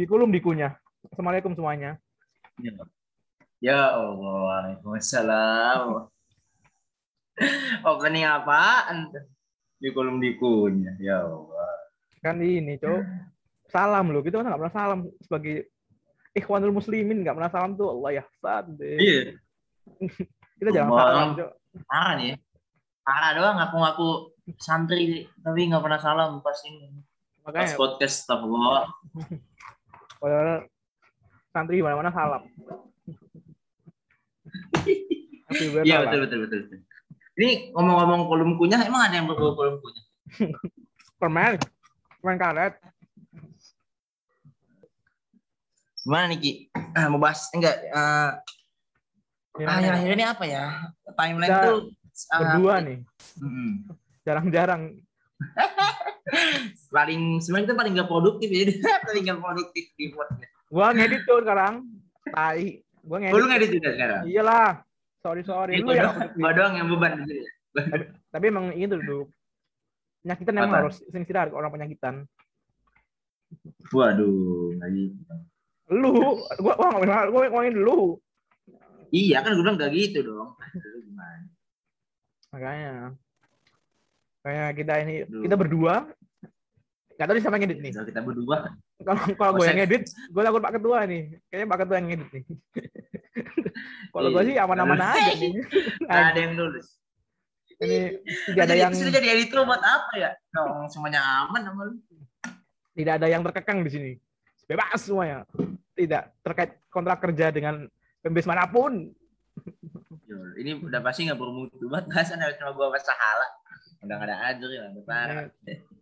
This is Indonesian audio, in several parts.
Di kulum dikunya. Assalamualaikum semuanya. Ya, ya Allah, Waalaikumsalam. Opening apaan? Di kolom dikunya. Ya Allah. Kan ini, Cok. Salam loh. Kita masa nggak pernah salam sebagai ikhwanul muslimin nggak pernah salam tuh Allah ya deh. Iya. Kita jangan salam, Cok. Parah nih. Parah doang ngaku-ngaku santri tapi nggak pernah salam pas ini. Pas Makanya podcast astagfirullah. padahal santri di mana-mana salam. Iya betul, betul betul betul. Ini ngomong-ngomong kolom kunyah, emang ada yang berbau kolom kunyah? Permen. Permen karet. Gimana nih Ki? Ah, mau bahas enggak? Eh, Gimana? akhir-akhir ini apa ya? Timeline tuh ah, Berdua nih. mm-mm. Jarang-jarang. paling sebenarnya kita paling gak produktif ya paling gak produktif di podcast. Gua ngedit tuh sekarang. Tai. Gua Oh, ngedit. lu ngedit juga sekarang? Iyalah. Sorry sorry. Ini Lu gua ya. gua doang yang beban di sini. Tapi emang itu dulu. Penyakitan emang harus sering istirahat orang penyakitan. Waduh, gitu. Lu, gua gua ngomongin gua ngomongin dulu. Iya kan gue bilang gak gitu dong. Lu gimana? Makanya. Kayak kita ini Aduh. kita berdua Gak tahu siapa yang ngedit nih. Kita berdua. Kalau kalau gue yang ngedit, gue takut Pak Ketua nih. Kayaknya Pak Ketua yang ngedit nih. kalau gue Iya. sih aman-aman aja nih. Gak ada yang nulis. Ini tidak ada yang Sudah jadi editor buat apa ya? Dong, semuanya aman sama lu. tidak ada yang terkekang di sini. Bebas semuanya. Tidak terkait kontrak kerja dengan pembes mana pun. Ini udah pasti gak bermutu banget. Bahasan cuma gua bahasa hala. Udah ada ya. Udah parah.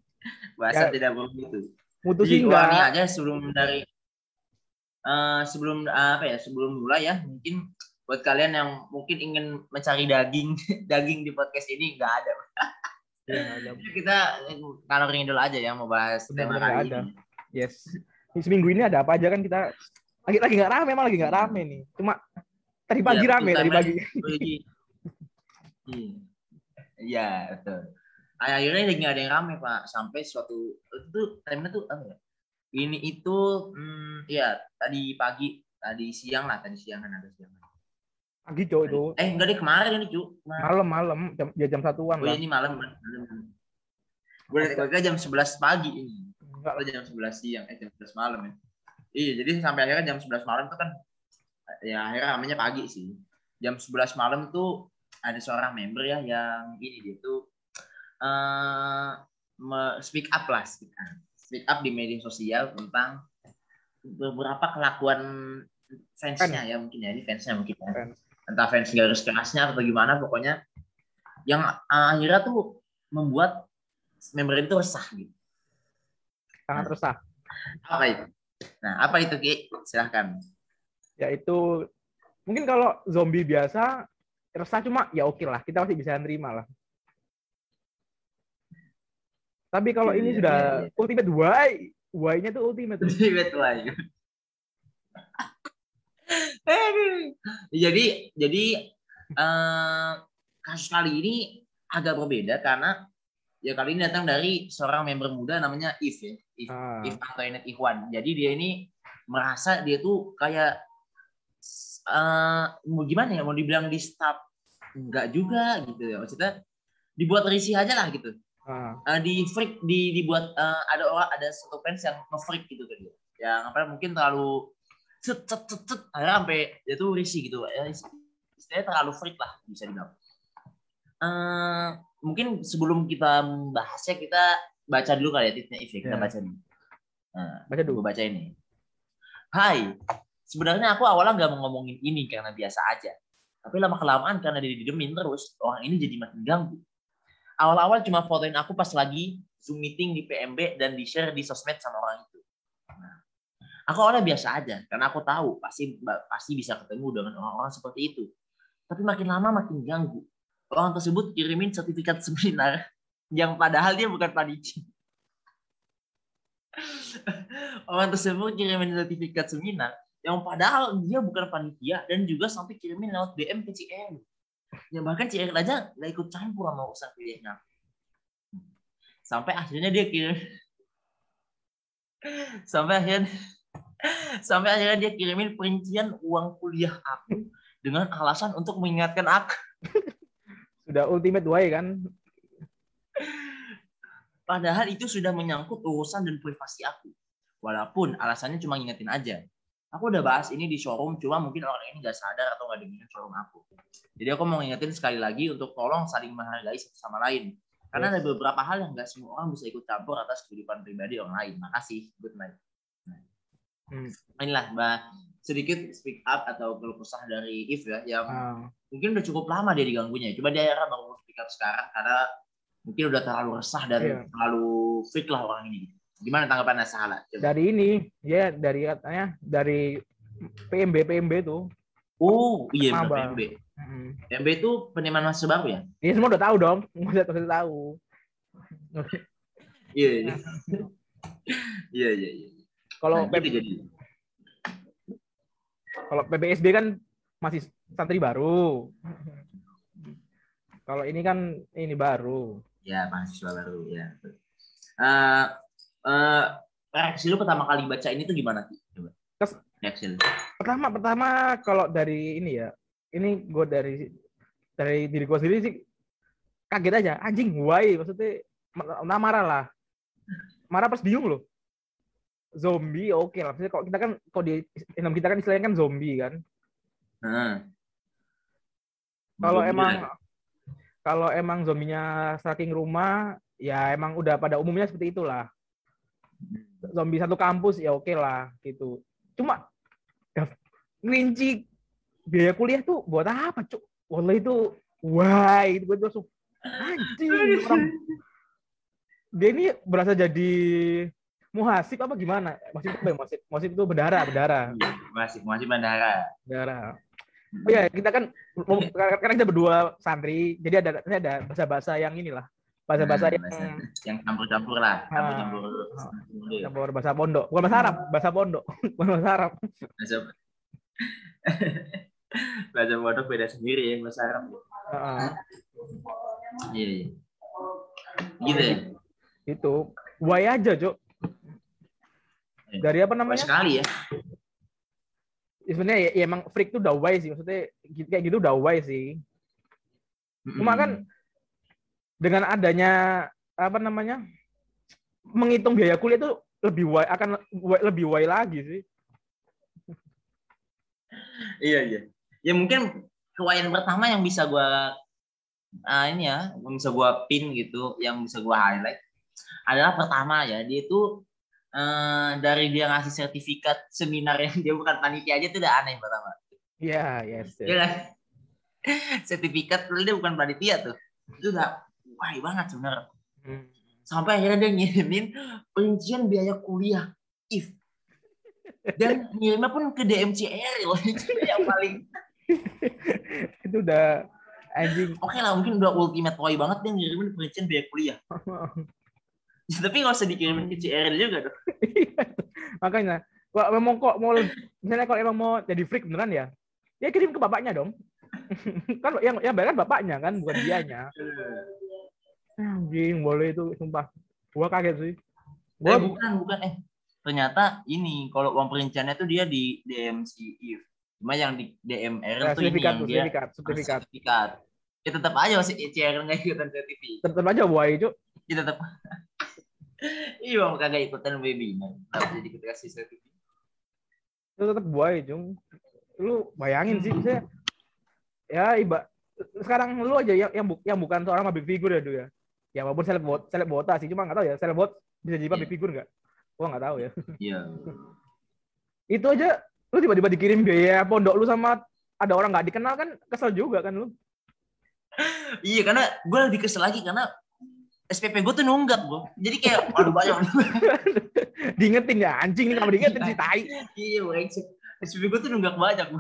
Bahasa Ya. tidak bermutu. Mutu Jadi enggak. aja sebelum dari eh, sebelum apa ya sebelum mulai ya mungkin buat kalian yang mungkin ingin mencari daging daging di podcast ini nggak ada Iya. Jadi kita ngalorin dulu aja ya mau bahas tema Benar-benar kali ada. ini Yes. Ini seminggu ini ada apa aja kan kita lagi lagi nggak rame, emang lagi nggak rame nih. Cuma tadi pagi Iya, rame, tadi pagi. Hmm. Iya betul. Akhirnya lagi ada yang rame pak sampai suatu itu timenya tuh apa ya? Ini itu hmm, ya tadi pagi tadi siang lah tadi siang kan ada siang. Pagi cowok itu. Eh enggak deh kemarin ini cu. Kemarin. Malam-malam jam ya jam satuan Oh lah. ini malam. malam. Gue kira jam 11 pagi ini. Enggak Kalau jam 11 siang, eh jam 11 malam ya. Iya, jadi sampai akhirnya jam 11 malam tuh kan ya akhirnya namanya pagi sih. Jam 11 malam tuh ada seorang member ya yang ini dia tuh me- speak up lah speak up. Speak up di media sosial tentang beberapa kelakuan fansnya ya mungkin ya ini fansnya mungkin ya Fans. entah fans garis kerasnya atau gimana pokoknya yang uh, akhirnya tuh membuat member itu resah gitu sangat resah. apa itu nah apa itu Ki silahkan Yaitu mungkin kalau zombie biasa resah cuma ya oke lah, kita masih bisa nerima lah. Tapi kalau ini Iya, sudah iya, iya. ultimate why, why-nya tuh ultimate. Lagi. Aduh. jadi jadi eh, kasus kali ini agak berbeda karena ya kali ini datang dari seorang member muda namanya If ya If, Ah. If Antoinette Ikhwan jadi dia ini merasa dia tuh kayak eh, mau gimana ya mau dibilang di stop enggak juga gitu ya. Maksudnya dibuat risih aja lah gitu. Ah. Eh, di freak di dibuat eh, ada orang ada satu fans yang nge-freak gitu kan yang apa mungkin terlalu cet cet cet, cet akhirnya sampai dia tuh risih gitu. Ya istilahnya terlalu freak lah bisa dibilang. Eh, mungkin sebelum kita membahasnya kita baca dulu kali ya tipsnya If ya. kita Ya. baca dulu nah, Baca dulu. baca ini. Hai. Sebenarnya aku awalnya nggak mau ngomongin ini karena biasa aja tapi lama kelamaan karena dia didemin terus orang ini jadi makin ganggu awal-awal cuma fotoin aku pas lagi Zoom meeting di PMB dan di-share di sosmed sama orang itu. Nah, aku awalnya biasa aja karena aku tahu pasti pasti bisa ketemu dengan orang-orang seperti itu. Tapi makin lama makin ganggu. Orang tersebut kirimin sertifikat seminar yang padahal dia bukan panitia. orang tersebut kirimin sertifikat seminar yang padahal dia bukan panitia dan juga sampai kirimin lewat DM ke CR. Ya bahkan CR aja nggak ikut campur sama urusan kuliahnya. Sampai akhirnya dia kirim sampai akhirnya Sampai akhirnya dia kirimin perincian uang kuliah aku dengan alasan untuk mengingatkan aku. Sudah ultimate way kan? Padahal itu sudah menyangkut urusan dan privasi aku. Walaupun alasannya cuma ngingetin aja. Aku udah bahas ini di showroom, cuma mungkin orang ini nggak sadar atau nggak dengerin showroom aku. Jadi aku mau ngingetin sekali lagi untuk tolong saling menghargai satu sama lain. Karena ada beberapa hal yang nggak semua orang bisa ikut campur atas kehidupan pribadi orang lain. Makasih. Good night. Nah. Hmm. Inilah mbak sedikit speak up atau keluh kesah dari If ya yang uh. mungkin udah cukup lama dia diganggunya. Coba dia baru speak up sekarang karena mungkin udah terlalu resah dan yeah. terlalu freak lah orang ini. Gimana tanggapan Sahala? Dari ini, ya dari katanya dari PMB PMB tuh. Oh iya. PMB. Hmm. PMB itu penerimaan mahasiswa baru ya? Iya semua udah tahu dong, udah tahu. Iya iya. Iya iya iya. Kalau nah, gitu jadi. Kalau PBSB kan masih santri baru. Kalau ini kan ini baru. Ya mahasiswa baru ya. Uh, uh, reaksi lu pertama kali baca ini tuh gimana sih? Coba. Kes, reaksi lu. Pertama pertama kalau dari ini ya, ini gue dari dari diri gue sendiri sih kaget aja anjing why maksudnya nah marah lah marah pas bingung loh zombie oke okay lah maksudnya kalau kita kan kalau di film kita kan istilahnya kan zombie kan hmm. kalau emang kalau emang zombinya saking rumah ya emang udah pada umumnya seperti itulah zombie satu kampus ya oke okay lah gitu. Cuma nginci biaya kuliah tuh buat apa cuk? Wallah itu wah itu gue langsung anjing orang dia ini berasa jadi muhasib apa gimana? Masih itu muhasib muhasib itu berdarah berdarah masih muhasib berdarah berdarah oh ya kita kan karena kita berdua santri jadi ada ada bahasa bahasa yang inilah bahasa-bahasa yang yang campur-campur lah, ah. campur-campur. Campur bahasa pondok, bukan bahasa Arab, bahasa pondok, bukan bahasa Arab. Bahasa bahasa pondok beda sendiri ya bahasa Arab. Iya, iya. Gitu ya. Itu, why aja, Cok. Iya. Dari apa namanya? Sekali ya. ya sebenarnya ya, ya, emang freak tuh udah sih, maksudnya kayak gitu udah sih. Cuma kan dengan adanya apa namanya menghitung biaya kuliah itu lebih why akan lebih why lagi sih. iya iya. Ya mungkin kewayan pertama yang bisa gua uh, ini ya, yang bisa gua pin gitu, yang bisa gua highlight adalah pertama ya, dia itu uh, dari dia ngasih sertifikat seminar yang dia bukan panitia aja itu udah aneh pertama. Iya, yeah, yes. yes. Ya, sertifikat dia bukan panitia tuh. Itu udah wah banget sebenarnya. Hmm. Sampai akhirnya dia ngirimin perincian biaya kuliah if. Dan ngirimnya pun ke DMCR loh itu yang paling itu udah anjing. Oke okay lah mungkin udah ultimate toy banget dia ngirimin perincian biaya kuliah. Tapi nggak usah dikirimin ke CR juga dong makanya kalau memang kok mau misalnya kalau emang mau jadi freak beneran ya ya kirim ke bapaknya dong. Kan yang yang bayar kan bapaknya kan bukan dianya Anjing, boleh itu sumpah. Gua kaget sih. Gua eh, bukan, bukan eh. Ternyata ini kalau uang perinciannya tuh dia di DMC if. Cuma yang di DMR ya, tuh ini yang dia sertifikat, sertifikat. sertifikat. Ya tetap aja masih ICR nggak ikutan sertifikat. Tetap aja buai itu. Ya tetap. iya, bang kagak ikutan webinar. Tapi jadi kita kasih sertifikat. Itu tetap buai, Jung. Lu bayangin sih, saya ya iba sekarang lu aja yang yang, bu, yang bukan seorang public figure ya, dulu ya ya walaupun seleb bot seleb bota sih cuma nggak tahu ya seleb bot bisa jadi public yeah. figure nggak? Gua nggak tahu ya. Iya. Itu aja. Lu tiba-tiba dikirim biaya pondok lu sama ada orang nggak dikenal kan kesel juga kan lu. Iya karena gue lebih kesel lagi karena SPP gue tuh nunggak gue jadi kayak waduh banyak. Diingetin ya anjing ini kalau diingetin sih tai. Iya SPP gue tuh nunggak banyak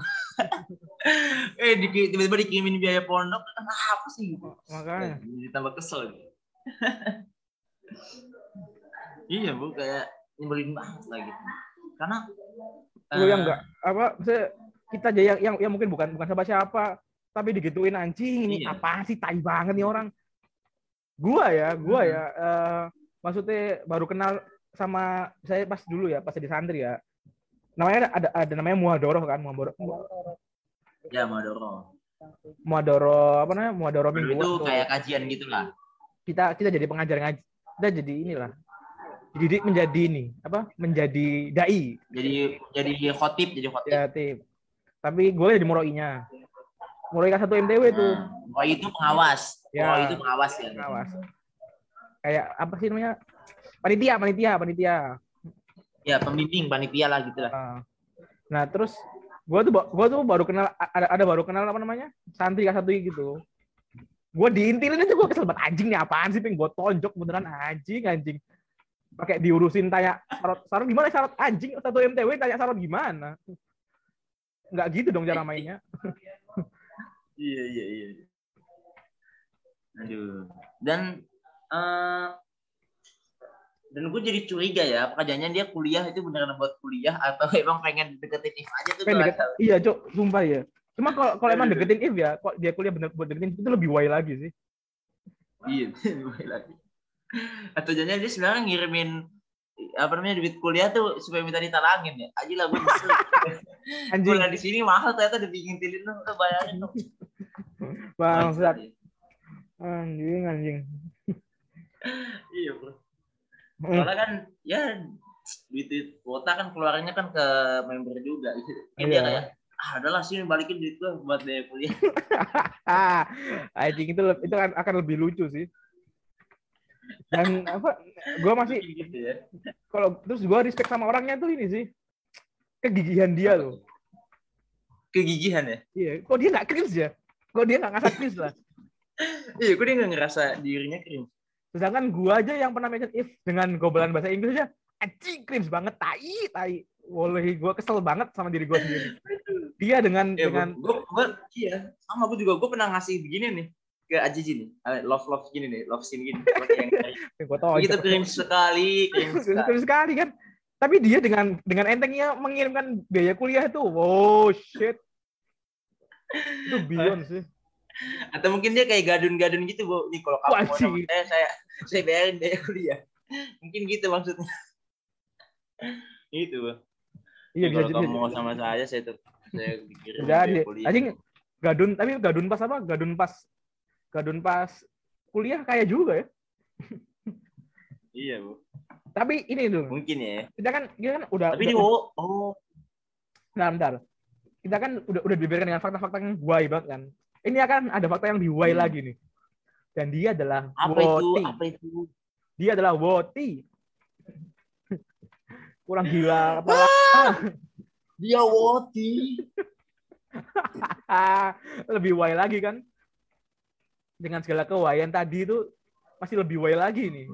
eh tiba-tiba dikirimin biaya pondok kan apa sih? Makanya. Ditambah kesel gitu iya bu kayak nyebelin banget lah gitu karena lu uh, yang enggak eh, apa saya kita aja yang, yang yang mungkin bukan bukan siapa siapa tapi digituin anjing ini iya. apa sih tai banget nih orang gua ya gua hmm. ya uh, maksudnya baru kenal sama saya pas dulu ya pas di santri ya namanya ada ada namanya Muadoro kan, Muadoro. Ya Madoro. Muadoro apa namanya? Muadoro mingguan. itu tuh. kayak kajian gitu lah. Kita kita jadi pengajar ngaji kita jadi inilah dididik menjadi ini apa menjadi dai Jadi jadi khotib, jadi khotib. ya tip tapi gue jadi muroinya muroi satu mtw tuh Nah, oh itu pengawas. Ya. Oh itu pengawas ya. pengawas kayak apa sih namanya panitia panitia panitia Ya pembimbing panitia lah gitu lah. Nah, nah terus gue tuh gue tuh baru kenal ada ada baru kenal apa namanya santri kelas satu gitu gue diintilin aja gue kesel banget. Anjing nih apaan sih pengen gue tonjok beneran. Anjing anjing. Pakai diurusin tanya sarot. Sarot gimana sarot? Anjing satu mtw tanya sarot gimana? Nggak gitu dong cara mainnya. Iya iya iya. Aduh. Dan eh dan gue jadi curiga ya, apakah jangan dia kuliah itu beneran buat kuliah atau emang pengen deketin If aja tuh pengen deket, iya cok sumpah ya cuma kalau kalau emang deketin if ya kok dia kuliah bener buat deketin itu lebih way lagi sih Iya, gue lagi. Atau jangan dia sebenarnya ngirimin apa namanya duit kuliah tuh supaya minta ditalangin ya. Aja lah gue anjing kuliah di sini mahal ternyata udah diintilin lu lu bayarin dong. bangsat anjing anjing Iya, Bro. Hmm. Soalnya kan ya duit duit kuota kan keluarnya kan ke member juga gitu. Iya. dia kayak ah adalah sini balikin duit gue buat biaya kuliah. ah anjing itu itu kan akan lebih lucu sih dan apa gue masih gitu ya. kalau terus gue respect sama orangnya tuh ini sih kegigihan dia loh Kegigihan ya. iya kok dia nggak cringe ya kok dia nggak ngasah cringe lah Iya, gue dia nggak ngerasa dirinya cringe. sedangkan gue aja yang pernah mention if dengan gobelan bahasa Inggris aja anjing cringe banget tai tai Wallahi gue kesel banget sama diri gue sendiri dia dengan Iya, dengan gue, gue, iya, sama gue juga gue pernah ngasih begini nih ke Aji nih, Eh, love love gini nih, love scene gini. Yang gue gitu cringe sekali, cringe sekali. sekali kan tapi dia dengan dengan entengnya mengirimkan biaya kuliah itu wow shit itu beyond sih Atau mungkin dia kayak gadun-gadun gitu, bu. Nih kalau kamu mau sama saya, saya, saya bayarin biaya kuliah. Mungkin gitu maksudnya. Itu, bu. iya kalau kamu mau sama saya, saya tetap saya pikirin jadi kuliah. anjing gadun tapi gadun pas apa gadun pas gadun pas kuliah kayak juga ya Iya, bu. tapi ini tuh Mungkin ya. kita kan kita kan udah Tapi udah, oh, oh, bentar, bentar. kita kan udah udah dibiarkan dengan fakta-fakta yang guai banget kan ini akan ada fakta yang diwai Hmm. lagi nih dan dia adalah apa itu? Woti Apa itu? dia adalah Woti kurang gila apa Dia Woti. lebih way lagi kan dengan segala kewayan tadi itu masih lebih way lagi nih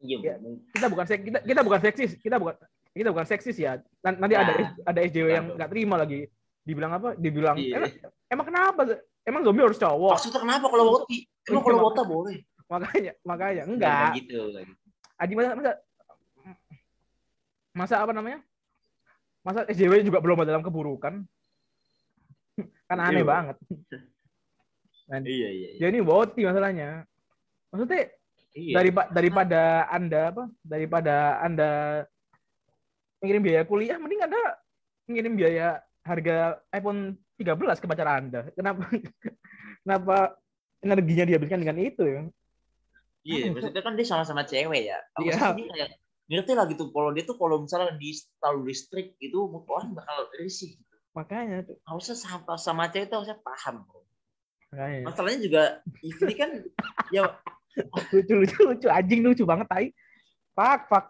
Iya, Ya. Kita bukan sek- kita kita bukan seksis kita bukan kita bukan seksis ya Nan- nanti ada Nah. ada SJW yang Betul. nggak terima lagi dibilang apa dibilang Iya. emang, emang kenapa emang zombie harus cowok Maksudnya kenapa kalau Woti? Emang kalau Wota boleh? makanya makanya Nggak enggak gitu. gitu. Aji masa masa masa apa namanya masa SJW juga belum dalam keburukan kan aneh Iya. banget Iya, iya, iya. ya ini woti masalahnya maksudnya Iya. daripada daripada anda apa daripada anda mengirim biaya kuliah mending anda mengirim biaya harga iPhone 13 ke pacar anda kenapa kenapa energinya dihabiskan dengan itu ya Iya, maksudnya kan dia sama-sama cewek ya. Aku Iya. kayak ngerti lah gitu. Kalau dia tuh kalau misalnya di terlalu listrik itu orang bakal risih. makanya tuh Harusnya sama, sama cewek itu harusnya paham. Bro. makanya Masalahnya juga ini kan ya lucu lucu lucu anjing lucu banget tai pak pak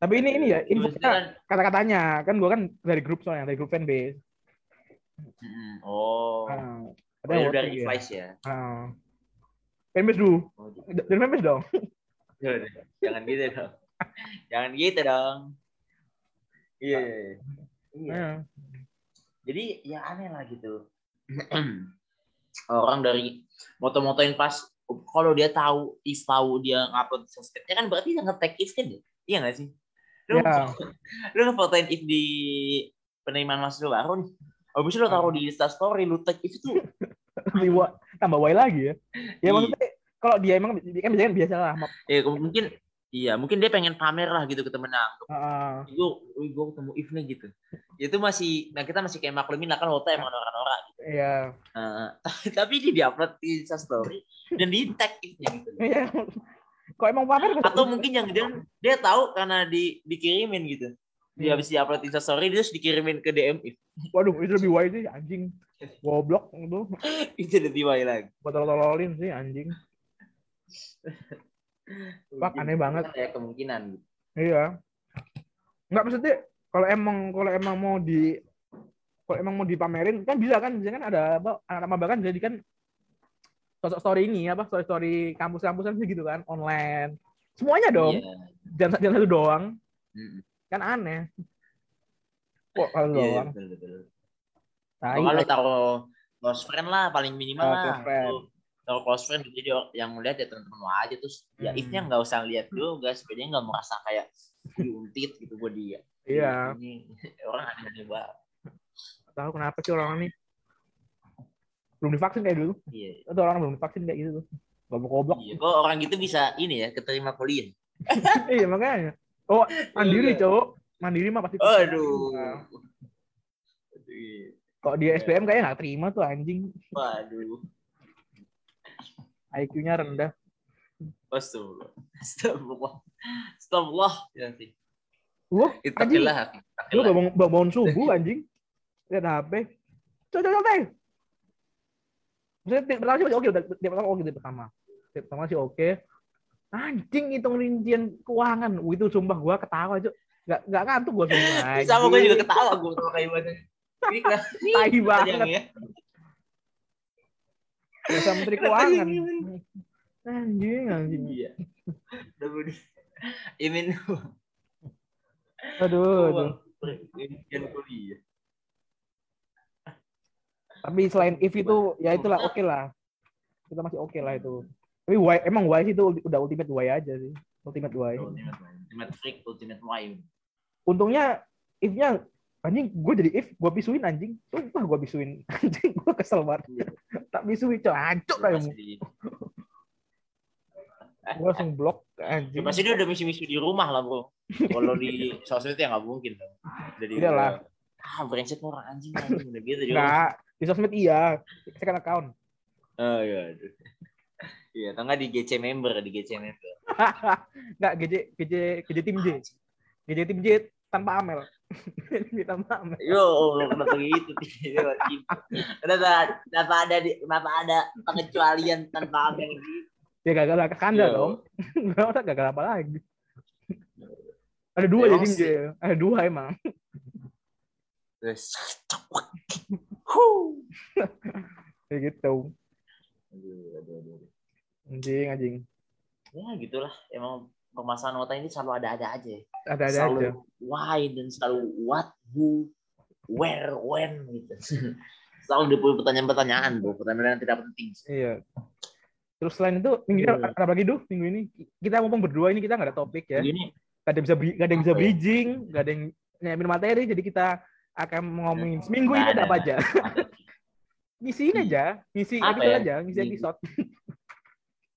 tapi ini ini ya kan, kata-katanya kan gua kan dari grup soalnya dari grup fanbase Mm, oh, nah, oh katanya ya ya. revise ya. Ah. fanbase dulu Oh, dari fanbase dong Jangan gitu dong. Jangan gitu dong. Iya. iya, iya. Iya. Jadi ya aneh lah gitu. Orang dari moto-motoin pas kalau dia tahu if tahu dia ngupload sosmednya kan berarti dia nge-tag if kan ya? Iya nggak sih? Lu, Ya. lu ngefotoin if di penerimaan mahasiswa baru nih. Habis itu lu taruh di Insta story, lu tag if itu tambah way lagi ya ya Iya. maksudnya kalau dia emang kan biasanya biasa lah ya mungkin Iya, mungkin dia pengen pamer lah gitu ke temennya. Heeh. Gue, gue ketemu If nih gitu. Itu masih, nah kita masih kayak maklumin lah kan Wota emang norak-norak gitu. Iya. Nah, tapi dia diupload di Insta Story dan di tag gitu. Iya. Kok emang pamer? Atau mungkin yang dia, dia tahu karena di, dikirimin gitu. Dia Hmm. habis diupload Insta Story, dia terus dikirimin ke DM If. Waduh, itu lebih wise sih anjing. Goblok itu. Itu udah tiba lagi. Buat tololin sih anjing. Wah, aneh banget. Ya kemungkinan gitu. Iya. Enggak maksudnya kalau emang kalau emang mau di kalau emang mau dipamerin kan bisa kan bisa kan ada apa anak maba kan jadi kan sosok story ini apa story story kampus-kampusan sih gitu kan online semuanya dong Iya. jangan jangan satu doang Mm-mm. kan aneh kok kalau Iya, iya, doang betul, betul. Tai, Kalau taruh close friend lah paling minimal Oh, lah. close friend. Taruh close friend jadi yang melihat ya teman-teman lo aja terus ya Hmm. if-nya nggak usah lihat juga dia nggak merasa kayak diuntit gitu gue dia. iya Ini orang aneh-aneh banget. Tahu kenapa sih orang ini belum divaksin kayak dulu Iya. atau orang belum divaksin kayak gitu tuh goblok-goblok Iya, kok orang gitu bisa ini ya keterima kuliah. iya makanya oh mandiri Iya. cowok mandiri mah pasti Aduh. Nah, Aduh. kok di SPM kayaknya nggak terima tuh anjing Waduh. IQ-nya rendah Astagfirullah. Astagfirullah. Astagfirullah. Ya sih. Anjing. Itakilah. Lu bangun, bangun subuh anjing. Lihat HP. Coba coba. Maksudnya pertama sih oke, udah pertama oke tiap pertama. Tiap pertama sih oke. Anjing hitung rincian keuangan. Wih, itu sumpah gua ketawa aja. Gak gak ngantuk gua sumpah. Sama gue anjing. juga ketawa gue tuh kayak gimana. Ini? Tai banget. Ya. Dasar menteri keuangan. Anjing, anjing. Iya. Di Imin Aduh, aduh. Impian kuliah. Tapi selain if itu ya itulah oke lah. Kita masih oke lah itu. Tapi why, emang why sih itu udah ultimate why aja sih. Ultimate why. Ultimate, ultimate freak, ultimate wine. Untungnya if-nya anjing gue jadi if gue pisuin anjing. Sumpah gue pisuin. Anjing gue kesel banget. Tak pisuin coy, hancur lah Gue langsung blok anjing. pasti dia udah misi-misi di rumah lah bro. Kalau di sosmed ya nggak mungkin dong. Jadi Iya lah. Ah brengsek orang anjing anjing udah gitu. Enggak, di sosmed iya. Second account. Oh iya. Iya, atau nggak di GC member, di GC member. Enggak, GJ GJ GJ tim J. GJ tim J tanpa Amel. Ini tanpa Amel. Yo, kenapa gitu? Kenapa, kenapa ada di, kenapa ada pengecualian tanpa amel gitu? Ya gagal lah kanda Yo. dong. Enggak gagal apa lagi. Ada dua jadi sih. Ada dua emang. Terus. Kayak gitu. Aduh, aduh, aduh, aduh. Anjing, anjing. Ya gitulah, emang permasalahan Wota ini selalu ada-ada aja. Ada-ada selalu aja. why dan selalu what, who, where, when gitu. selalu ada pertanyaan-pertanyaan, bro. Pertanyaan yang tidak penting. Iya. Terus selain itu minggu ini Iya. ada apa lagi tuh minggu ini? Kita ngomong berdua ini kita nggak ada topik ya. Ini Gak ada yang bisa gak ada yang bisa ya? bridging, gak ada yang nyiapin materi, jadi kita akan ngomongin seminggu Nggak ini ada apa aja. Ngisiin aja, ngisi Apa episode ya? aja, ngisi episode.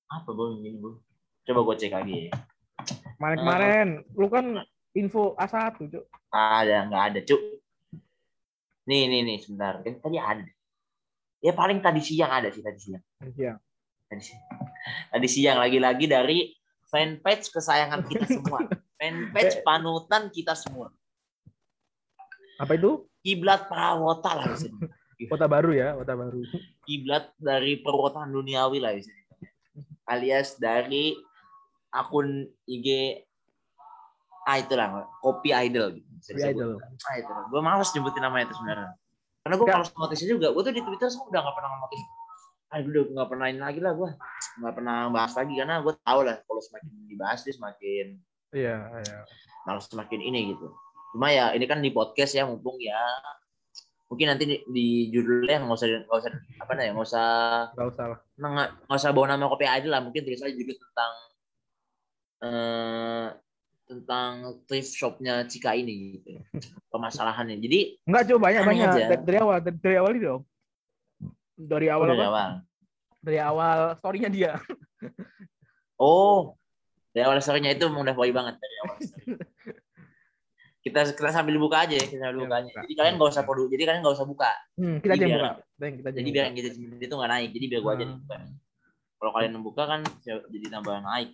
apa bro ini bro? Coba gue cek lagi ya. Kemarin-kemarin, lu kan info A1, Cuk. Ada, nggak ada, cuk. Nih, nih, nih, sebentar. Kan tadi ada. Ya paling tadi siang ada sih, tadi siang. Iya. Tadi siang, tadi siang lagi-lagi dari fanpage kesayangan kita semua. Fanpage panutan kita semua. Apa itu? Kiblat Prawota lah di sini. Kota baru ya, kota baru. Kiblat dari perwotaan duniawi lah di sini. Alias dari akun IG ah itulah kopi idol gitu. Kopi. Idol. Ah itu. Gue males nyebutin namanya itu sebenarnya. Karena gue males notisnya juga. Gue tuh di Twitter semua udah gak pernah notis. Ah udah gak pernah ini lagi lah gue. Gak pernah bahas lagi karena gue tau lah kalau semakin dibahas dia semakin Iya, iya. malah semakin ini gitu. Cuma ya ini kan di podcast ya mumpung ya mungkin nanti di, di judulnya nggak usah nggak usah apa namanya nggak usah Gak usah lah. nggak nggak usah bawa nama kopi aja lah mungkin tulis aja juga tentang eh tentang thrift shopnya Cika ini gitu permasalahannya jadi Enggak, Cuk, banyak banyak. aja. Dari, dari awal, dari, dari awal itu dong. Dari awal apa? awal Dari awal story-nya dia. oh Dari awal story-nya itu udah boy banget dari awal kita kita sambil buka aja ya, kita sambil Ya, buka aja. buka. Jadi kalian nggak usah produ, jadi kalian nggak usah buka. Hmm, kita aja Jadi yang biar- buka. Bang, kita aja Jadi yang biar engagement itu nggak naik. Jadi biar gua aja Hmm. yang buka. Kalau kalian yang buka kan jadi tambah naik.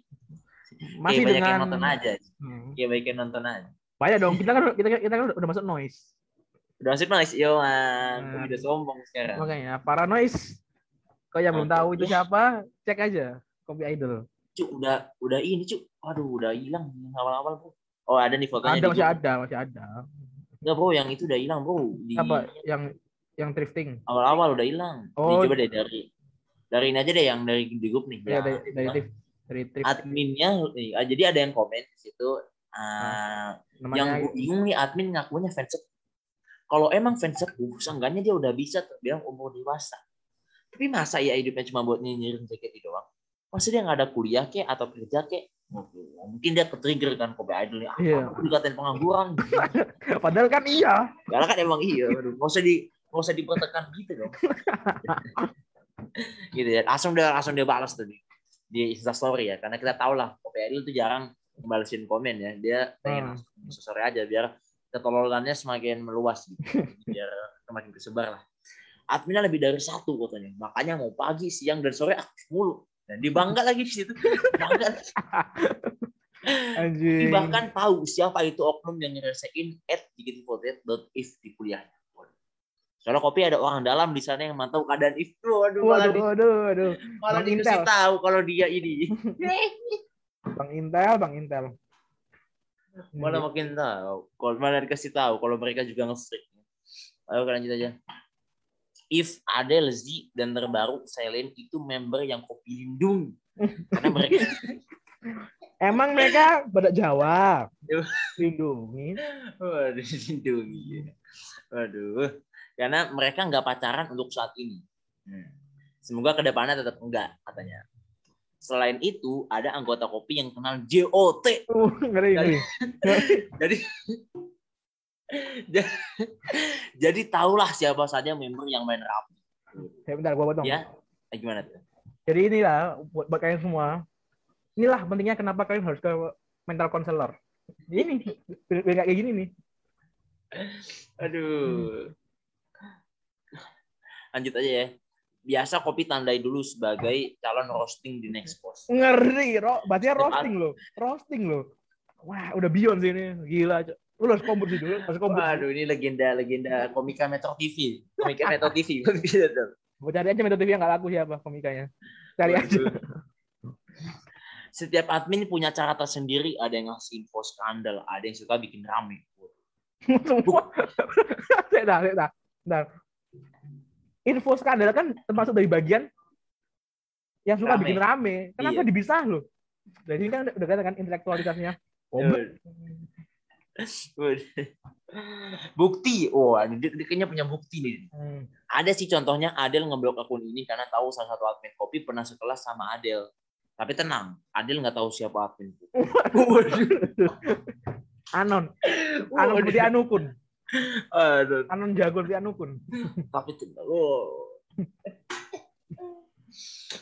Masih banyak dengan yang nonton aja. Hmm. Kayak banyak yang nonton aja. Banyak dong. Kita kan kita kita kan udah masuk noise. Udah masuk noise, yo man. Hmm. Udah sombong sekarang. Makanya para noise kalau yang belum tahu itu siapa, cek aja Kopi Idol. Cuk, udah udah ini cuk. Aduh, udah hilang awal-awal bro. Oh ada nih fotonya. Ada masih ada, masih ada. Enggak bro, yang itu udah hilang bro. Di Apa yang yang drifting? awal-awal udah hilang. Oh. Nih, coba deh dari dari ini aja deh yang dari di grup nih. Ya, dari dia dari drift adminnya ah, jadi ada yang komen di situ. ah, yang namanya gue bingung nih admin ngakunya fans kalau emang fans gue seenggaknya dia udah bisa terbilang umur dewasa. Tapi masa ya hidupnya cuma buat nyinyirin jaket itu doang? Masa dia nggak ada kuliah kek atau kerja kek? Mungkin dia ketrigger kan Kobe Idol ah, Iya. aku dikatain pengangguran? Padahal kan iya. karena kan emang iya aduh nggak usah di nggak usah dipertekan gitu dong. Gitu ya langsung dia langsung dia balas tuh di, di instastory ya karena kita tahu lah Idol tuh jarang balesin komen ya dia pengen Hmm. instastory aja biar ketololannya semakin meluas gitu. biar semakin kesebar lah adminnya lebih dari satu katanya makanya mau pagi siang dan sore aktif mulu dan dia bangga lagi di situ bangga Anjing. bahkan tahu siapa itu oknum yang ngerasain at if di kuliahnya soalnya kopi ada orang dalam di sana yang mantau keadaan if waduh malah, Waduh, di, waduh, waduh. malah Bang Intel. tahu kalau dia ini Bang Intel, Bang Intel. malah makin tahu kalau malah dikasih tahu kalau mereka juga nge-freak ayo kita lanjut aja If Adele Z dan terbaru Silent itu member yang kopi lindung karena mereka Emang mereka pada Jawa. Lindungi. waduh lindungi waduh karena mereka nggak pacaran untuk saat ini semoga ke depannya tetap enggak katanya selain itu ada anggota kopi yang kenal JOT Uh, ngeri, ngeri. jadi jadi tahulah siapa saja member yang main rap Ya, bentar, gua potong. ya Eh, gimana tuh Jadi inilah buat, buat kalian semua. Inilah pentingnya kenapa kalian harus ke mental counselor. Ini biar kayak gini nih. aduh lanjut aja ya biasa kopi tandai dulu sebagai calon roasting di next post Ngeri, ro. Berarti Setiap roasting lo. Roasting lo. Wah, udah beyond sih ini. Gila. Cok. Lu harus kompet sih dulu. Harus kompet. Waduh, ini legenda legenda komika Metro TV. Komika Metro TV. Mau cari aja metode TV yang nggak laku siapa komikanya. Cari aja. Setiap admin punya cara tersendiri. Ada yang ngasih info skandal, ada yang suka bikin rame. Semua. Bentar, bentar. Bentar. Info skandal kan termasuk dari bagian yang suka Rame. bikin rame. Kenapa Iya. dipisah lo? Jadi ini kan udah katakan intelektualitasnya. Goblok. Waduh. Bukti, oh, dia, dia kayaknya punya bukti nih. Hmm. Ada sih contohnya Adel ngeblok akun ini karena tahu salah satu admin kopi pernah sekelas sama Adel. Tapi tenang, Adel nggak tahu siapa admin. Anon. Anon seperti Anukun. Aduh, Anon jago seperti Anukun. tapi tenang. Oh.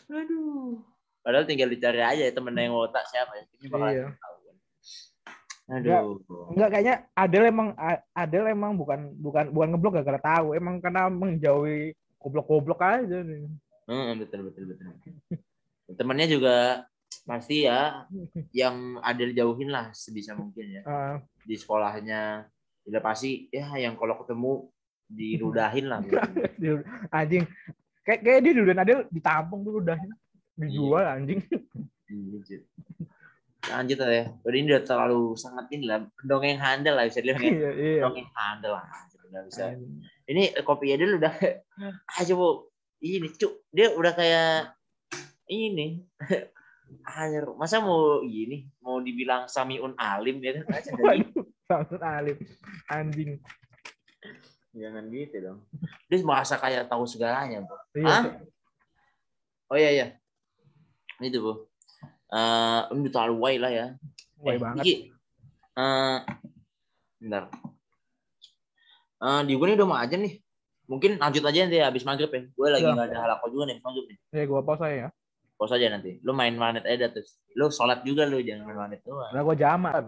Aduh. Padahal tinggal dicari aja ya temen yang otak siapa ya. Ini bakal Iya. tahu. Aduh. Enggak kayaknya Adel emang Adel emang bukan bukan bukan ngeblok gara-gara tahu, emang karena menjauhi goblok-goblok aja nih. Hmm, betul betul betul. Temennya juga pasti ya yang Adel jauhin lah sebisa mungkin ya. Ah, di sekolahnya udah pasti ya yang kalau ketemu diludahin lah. Anjing. Kayak kayak dia dulu Adel ditampung dulu udah dijual Iya. anjing. lanjut lanjut ya udah ini udah terlalu sangat ini lah dongeng handal lah bisa dibilang ya. Iya, iya. dongeng handal lah udah bisa. Ini kopi dulu udah ah coba. Ini cuk dia udah kayak ini. Anjir, masa mau ini? Mau dibilang Samiun Alim ya kan? Aja dari- Samsung Alim. Anjing. jangan gitu dong dia merasa kayak tahu segalanya bro Iya. Hah? Oh iya iya. Ini tuh, Bu. Eh, ini terlalu way lah ya. Way Eh, banget. Iki. Eh, bentar. Eh, di gue nih udah mau aja nih. Mungkin lanjut aja nanti habis maghrib ya. Gue lagi Iya. nggak ada halako juga nih maghrib nih. Ya gua pause aja ya. pos aja nanti. Lu main warnet aja terus. Lu sholat juga lu jangan main warnet doang. Nah, gue jaman.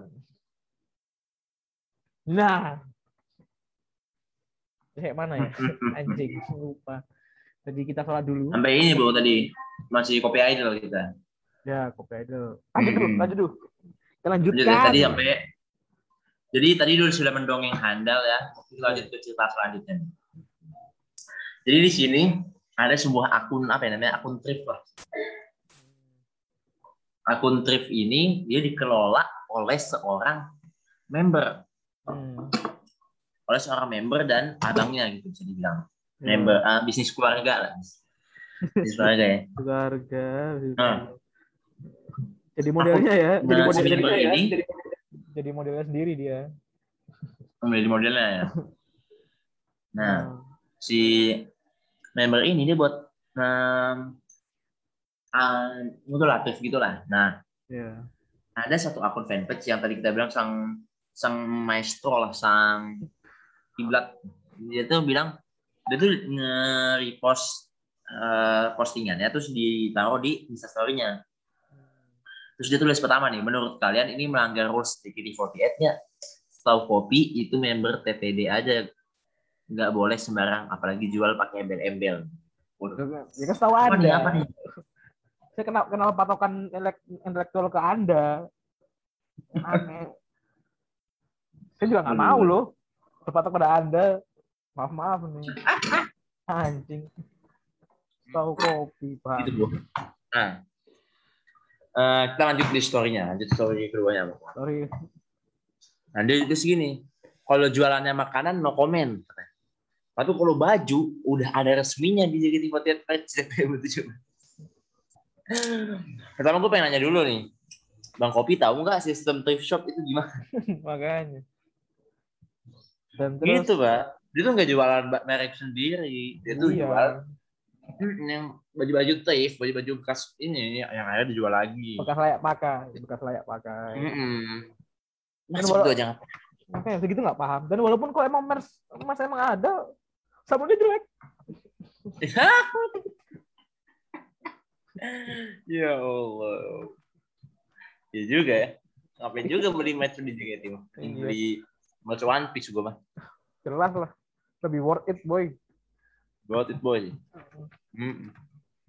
Nah. Kayak mana ya? Anjing, lupa. Jadi kita sholat dulu. Sampai ini bu tadi masih kopi idol kita. Ya, kopi idol. Lanjut dulu, Hmm. lanjut dulu. Kita lanjutkan. Lanjut tadi sampai jadi tadi dulu sudah mendongeng handal ya. Kita lanjut ke cerita selanjutnya. Jadi di sini ada sebuah akun apa ya namanya akun thrift lah. Akun thrift ini dia dikelola oleh seorang member, Hmm. oleh seorang member dan abangnya gitu bisa dibilang. Ya, Member ah, bisnis keluarga lah. Bisnis keluarga ya. keluarga. Nah. Jadi modelnya ya. Jadi Nah, si modelnya ya. ini Jadi, jadi modelnya sendiri dia. menjadi modelnya ya. Nah, Hmm. si member ini dia buat um, um, modulatif gitulah. Nah, Ya. ada satu akun fanpage yang tadi kita bilang sang sang maestro lah, sang kiblat. Dia tuh bilang dia tuh nge-repost eh, postingannya terus ditaruh di instastory-nya. Terus dia tulis pertama nih, menurut kalian ini melanggar rules TKT48 ya? Tahu kopi itu member TPD aja, nggak boleh sembarang, apalagi jual pakai embel-embel. Ya kan tahu apa Anda. nih, apa nih? Saya kenal kenal patokan elek- intelektual ke Anda. Aneh. Saya juga nggak mau loh berpatok pada Anda. Maaf maaf nih. Anjing. Tahu kopi, Pak. Gitu, Bu. Nah, eh, kita lanjut di story-nya, lanjut story keduanya. Bu. Sorry. Nah, dia dia segini, kalau jualannya makanan no comment. Tapi kalau baju udah ada resminya di JKT48 betul Pertama gue pengen nanya dulu nih, Bang Kopi tahu nggak sistem thrift shop itu gimana? Makanya. Dan terus Gitu, Pak. Dia tuh nggak jualan merek sendiri, dia tuh iya. jual hmm, yang baju-baju thrift, baju-baju bekas ini yang ada dijual lagi. bekas layak pakai, bekas layak pakai. Masuk walau- tuh jangan. Makanya segitu nggak paham. Dan walaupun kok emang mers, mas emang ada, sabunnya jelek. ya Allah. Ya juga ya. Ngapain juga beli match di JKT. Mending Iya. Beli match One Piece gue mah. Jelas lah. Lebih worth it, boy. Got it boy. Mm.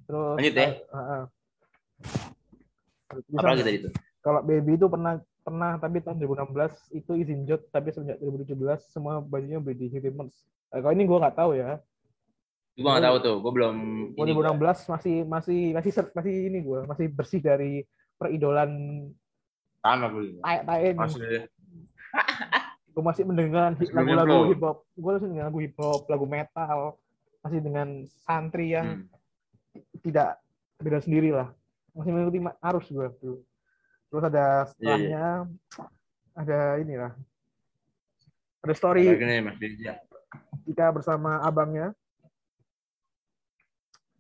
Terus Lanjut ya. ah, ah. Terus Apa lagi tadi itu? Kalau baby itu pernah pernah tapi tahun 2016 itu izin jod tapi semenjak 2017 semua bajunya beli di Hirimers. Eh, kalau ini gue nggak tahu ya. Gue nggak tahu tuh. Gue belum. Gua ini 2016 masih masih masih ser- masih ini gue masih bersih dari peridolan sama gue. taek-taek Masih. gue masih mendengar lagu-lagu hip hop gue masih dengan lagu hip hop lagu metal masih dengan santri yang Hmm. tidak beda sendiri lah masih mengikuti arus gue tuh terus ada Iya, setelahnya ada inilah ada story Mas Dirja? kita bersama abangnya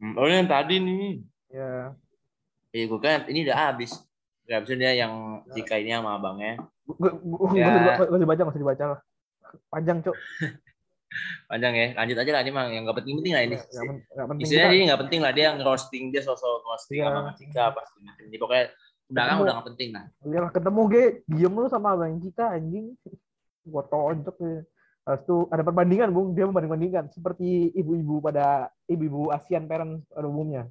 Hmm, Oh ini yang tadi nih. ya Iya gue kan ini udah habis. Habis dia yang jika ini sama abangnya. gue gue Ya. gue dibaca masih dibaca lah panjang cok Panjang ya. Lanjut aja lah ini mah yang gak penting-penting lah ini. pen- nggak penting Isinya dia nggak penting lah dia ngerosting dia sosok roasting Iya. sama Cika macam. Jadi pokoknya belakang udah nggak penting lah. ya ketemu ge diem lu sama abang kita anjing gua tonjok ya. Habis itu ada perbandingan bung dia membanding-bandingkan seperti ibu-ibu pada ibu-ibu ASEAN parents pada umumnya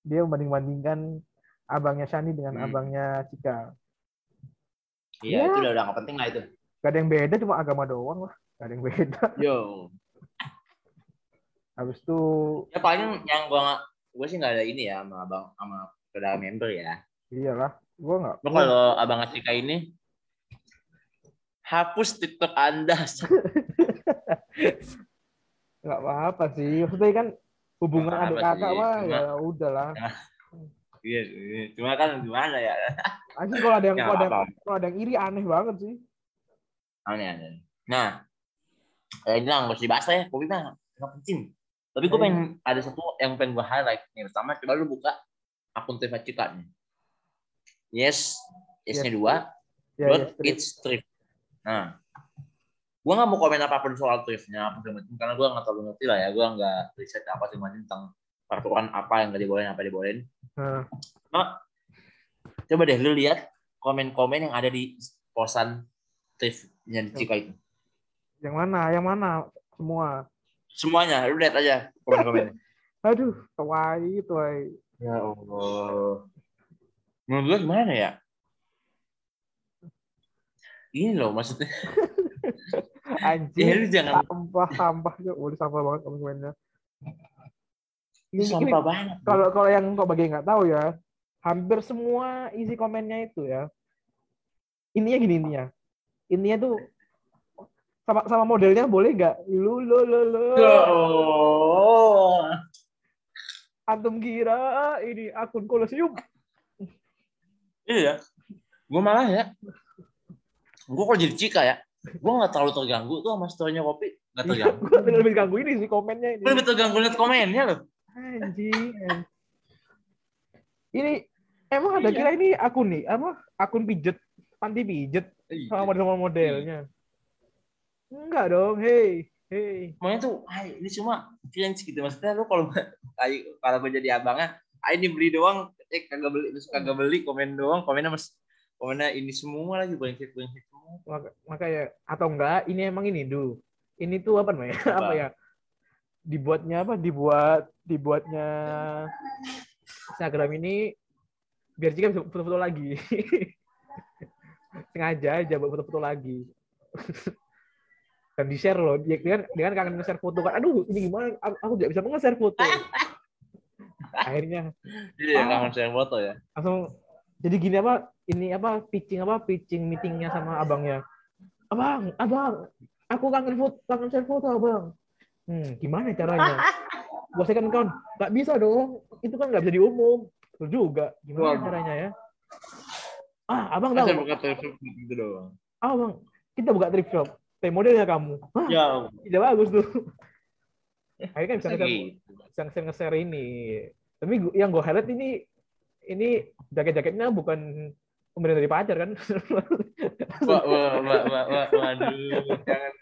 dia membanding-bandingkan abangnya Shani dengan Hmm. abangnya Cika Iya Ya. itu udah udah nggak penting lah itu. gak ada yang beda cuma agama doang lah gak ada yang beda Yo. habis itu Ya paling yang gua nggak gua sih nggak ada ini ya sama abang sama saudara member ya. iyalah gua nggak Lo kalau abang Cika ini hapus TikTok Anda. nggak apa-apa sih maksudnya kan hubungan adik kakak mah ya udahlah Iya, iya. cuma kan gimana ya? anjing kalau ada yang Ya, kalau ada, kalau ada yang iri aneh banget sih Aneh aneh. Nah, eh, ini lah nggak usah dibahas ya. Kopi mah nggak penting. Tapi gue Iya. pengen ada satu yang pengen gue highlight nih. Pertama, coba lu buka akun TV Cika nih. Yes, yes-nya Yes. dua. ya, strip. it's thrift. Nah, gue nggak mau komen apa pun soal thriftnya apa segala macam karena gue nggak terlalu ngerti lah ya. Gue nggak riset apa segala tentang peraturan apa yang nggak dibolehin apa dibolehin Nah, coba deh lu lihat komen-komen yang ada di posan di Cika itu yang mana? Yang mana? Semua. semuanya lu lihat aja komen-komennya Aduh, tuai, tuai. ya Allah menurut gua gimana ya ini loh maksudnya ya Anjing. lu jangan Sampah, sampah. Udah sampah banget komen-komennya. Ini sampah banget kalau kalau yang kok bagi nggak tahu ya, hampir semua isi komennya itu ya. Intinya gini intinya. Intinya tuh sama sama modelnya boleh nggak? Lu lu lu lu. Ya Allah. Antum kira ini akun kolosium. Iya. Gue malah ya. Gue kalau jadi Cika ya. Gue gak terlalu terganggu tuh sama story-nya kopi. Gak terganggu. Gue lebih ganggu ini sih komennya ini. Gue lebih terganggu liat komennya loh. Anjing. Ini emang ada Iya. kira ini akun nih apa? Akun pijet, panti pijet sama model-modelnya. Enggak dong, hey, hey. Pokoknya tuh, ay, ini cuma cringe gitu. Maksudnya lu kalau ay, kalau gue jadi abangnya, ay ini beli doang, eh kagak beli, terus kagak beli, komen doang, komennya mas, komennya ini semua lagi, brengsek brengsek semua. Maka, makanya atau enggak ini emang ini dulu. Ini tuh apa namanya? Apa? Apa ya? Dibuatnya apa? Dibuat dibuatnya Instagram ini biar jika bisa foto-foto lagi. Sengaja aja buat foto-foto lagi. Dan di-share loh. Dia, dia, kan, dia kan kangen nge-share foto kan. Aduh, ini gimana? Aku, aku tidak bisa nge-share foto. Akhirnya Jadi ya Ah. kangen share foto ya. langsung jadi gini apa ini apa pitching apa pitching meetingnya sama abangnya abang abang aku kangen foto kangen share foto abang hmm gimana caranya gua second account nggak bisa dong itu kan nggak bisa diumum Betul juga gimana Waduh. caranya ya ah abang Kan saya tahu buka telepon gitu doang. ah bang kita buka thrift shop teh modelnya kamu Hah, Ya, tidak bagus tuh akhirnya kan bisa nge-share gitu. nge-share ini tapi yang gue highlight ini ini jaket-jaketnya bukan pemberian dari pacar kan Wah, wah, wah, wah, wah, waduh, jangan gitu.